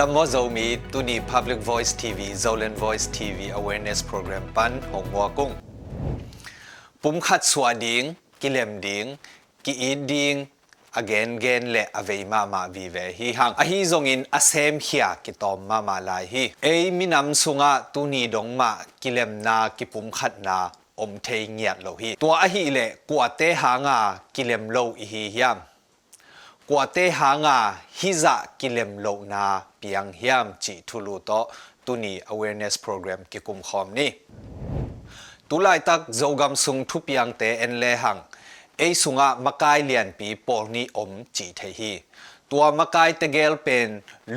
ดัมโมโซมีตุนี Public Voice TV Zolan Voice TV Awareness Program ปันหงมัวกุ้งปุ่มขัดสวดิงกิเลมดิงกิอีดิง again again le avei ma ma vi ve hi hang a hi zong in asem hia ki tom ma ma lai hi ei minam sunga tu ni dong ma kilem na ki pum khat na กว่าเตหางาฮิจะกิเลมโลนาเพียงเฮียมจิทุลุโตตุนี awareness program กิคุมคอมนี่ตุลายตักโจกำสุงทุเปียงเตเอ็นเลหังไอสุงะมะกายเลียนปีปอนีอมจิเทฮีตัวมะกายเตเกลเป็น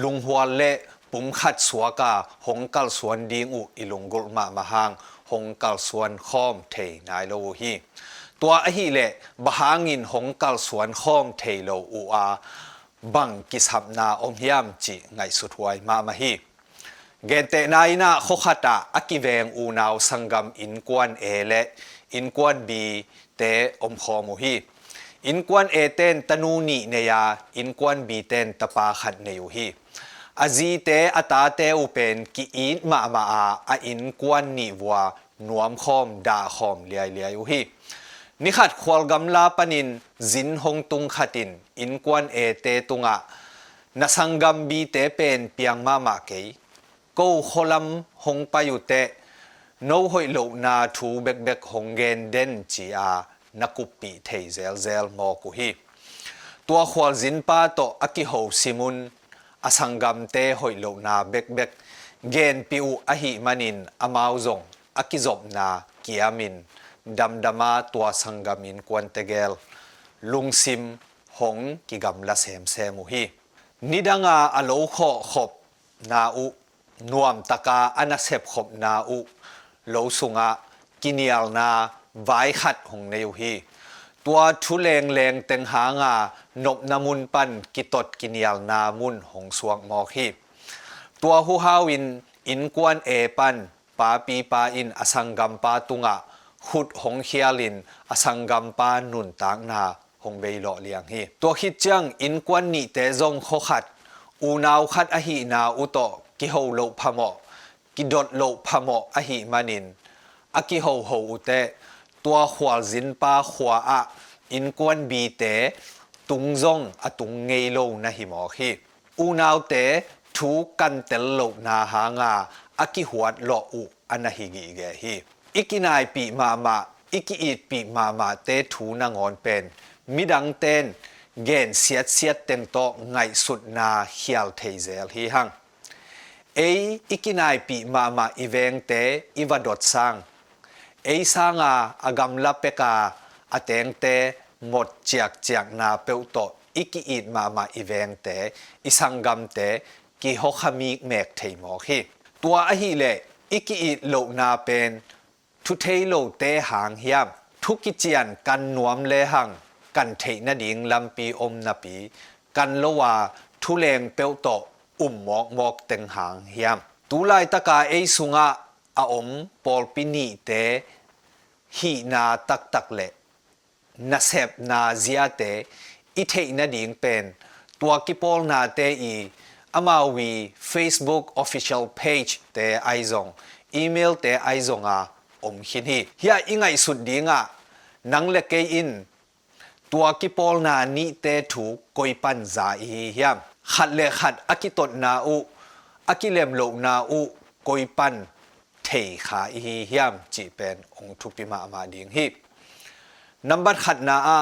ลุงหัวเละปุ่มขัดสวกาหงกัลสวนดิงอุอิลุงกุลมามาหังหงกัลสวนคอมเทนายโลฮี ตัวอหิเละบหางินหงกัลสวนข้อมเทโลอูอาบังกิสับนาอมยามจีไงสุดหวยมามาฮีเกนเตนายนาโคขตาอกิเวงอูนาวสังกัมอินกวนเอเล นิขัดควอลกำลาปนินจินหงตุงขัดินอินกวนเอเตตุงะนัสังกัมบีเตเป็นเปียงมามาเกยกูโคลัมหงปายุเตโนหอยโลนาทูเบกเบกหงเกนเดนจีอานักุปีเทเซลเซลมอกุฮีตัวควอลจินปาโตอากิโฮซิมุนอสังกัมเตหอยโลนาเบกเบกเกนปิอูอหิมันินอมาวซงอากิจบนาเกียมิน damdama tua sangamin kwan tegel lungsim hong ki gam la sem sem mu hi nidanga alo kho khop na u nuam taka anasep khop na u lo sunga kinial na vai khat hong neu hi tua thu leng leng teng ha nga nop namun pan kitot kinial na mun hong suang mo hi tua hu hawin in kwan e pan pa pi pa in asangam pa tunga hut hong hialin asangam pa nun tang na hong vei lo liang hi tua khit chang in kwan ni te zong kho khat u naw khat a hi na u to ki ho lo phamo ki dot lo phamo a hi manin a ki ho ho u te ตัวขวาจินป้าขวาอะอินกวนบีเตตุงซงอะตุงเงยโลนะหิมอคีอูนาวเตทูกันเตลโลนาหางาอากิหวดโลอุอันนะหิกิเกฮี อิกินายปีมามาอิกิอีดปีมามาเตถูนางอนเป็นมิดังเต้นเกนเสียดเสียดเต็งโตไงสุดนาเฮียลเทเซลฮีหังเออิกินายปีมามาอีเวงเตอีวดดสังเอสังอาอากำลับเปกาอาเตงเตหมดจากจากนาเปวโตอิกิอีดมามาอีเวงเตอีสังกำเตกิฮกขมีเมกเทมอฮีตัวอหีเลอิกิอีดโลกนาเป็น ทุเทโลเตหางเฮียมทุกิเจียนกันหนวมเลหังกันเทนดิงลำปีอมนปี กันละว่าทุเลงเปียวโตอุ่มหมอกหมอกเต็งหางเฮียมตุไลตะกาเอสุงะอาอมปอลปินีเตฮีนาตักตักเลนาเซบนาเซียเตอิเทนดิงเป็นตัวกิปอลนาเตอีอามาวี Facebook Official Page เตไอซองอีเมลเตไอซองอา อมขินฮีเฮียอิงไงสุดดีงะนังเล็กเกอินตัวกิปอลนานิเตถูกกอยปันจาอีเฮียมขัดเลขัดอากิตดนาอุอากิเลมโลนาอุกอยปันเทขาอีเฮียมจีเป็นองทุปิมามาดิงฮีนัมบัดขัดนาอา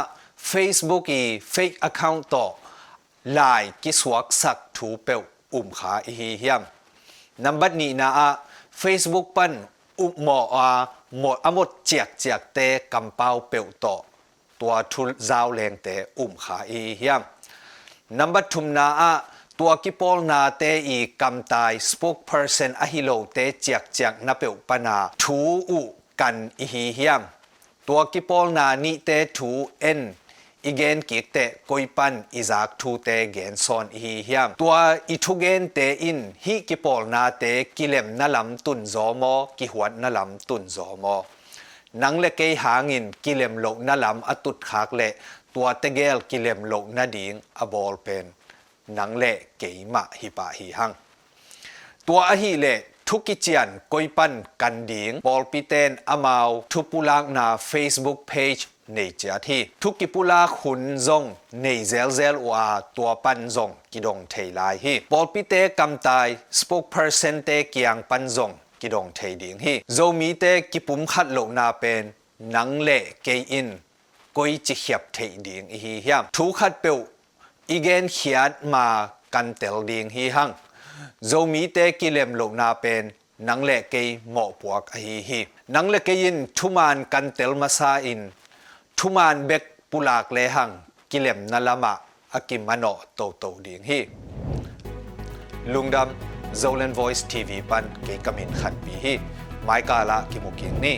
เฟซบุ๊กอีเฟกอะคาท์ต่อไลายกิสวกสักถูเปลอุ้มขาอีเฮียมนัมบัดนี้นาอาเฟซบุ๊กปัน อุหมออาหมดอหมดเจียกเจียกเตกำเป้าเปวต่อตัวทุลซาวแรงเตอุ้มขาอีเฮียมนับบัดทุมนาตัวกิปอลนาเตอีกำตาย spokesperson อหิโลเตเจียกเจียกนับเปปนาทูอุกันอีฮิฮิมตัวกิปอลนานิเตทูเอ็น อีเกนกิกเตกอยปันอิจากทูเตเกนซอนอีฮิฮิมตัวอีทุเกนเตอินฮิกิปอลนาเตกิเลมนาลำตุนจอมอกิหวนนาลำตุนจอมอนังเลเกยหางินกิเลมโลนาลำอตุดขากเลตัวเตเกลกิเลมโลนาดิงอบอลเป็นนังเลเกยมะฮิปะฮิหังตัวอหิเลทุกกิจยนกอยปันกันดิงบอลปีเตนอมาวทุปุลากนา Facebook page ในเจ้าที่ทุกกิปุลาขุนซงในเซลเซลว่าตัวปันซงกิดงเทลายฮีบอลปีเตกำตาย spokesperson เตเกียงปันซงกิดงเทดิงฮีโซมีเตกิปุมขัดโลนาเป็นนังเล่เกอินกอยจิเขียบเทดิงอีฮียาม ทุมานเบกปุลากเลหังกิเลมนัลมะอากิมานอโตโตดียงฮีลุงดำ Zolan Voice วีปันเกกมินขันปีฮีไม้กาละกิมุกิงนี่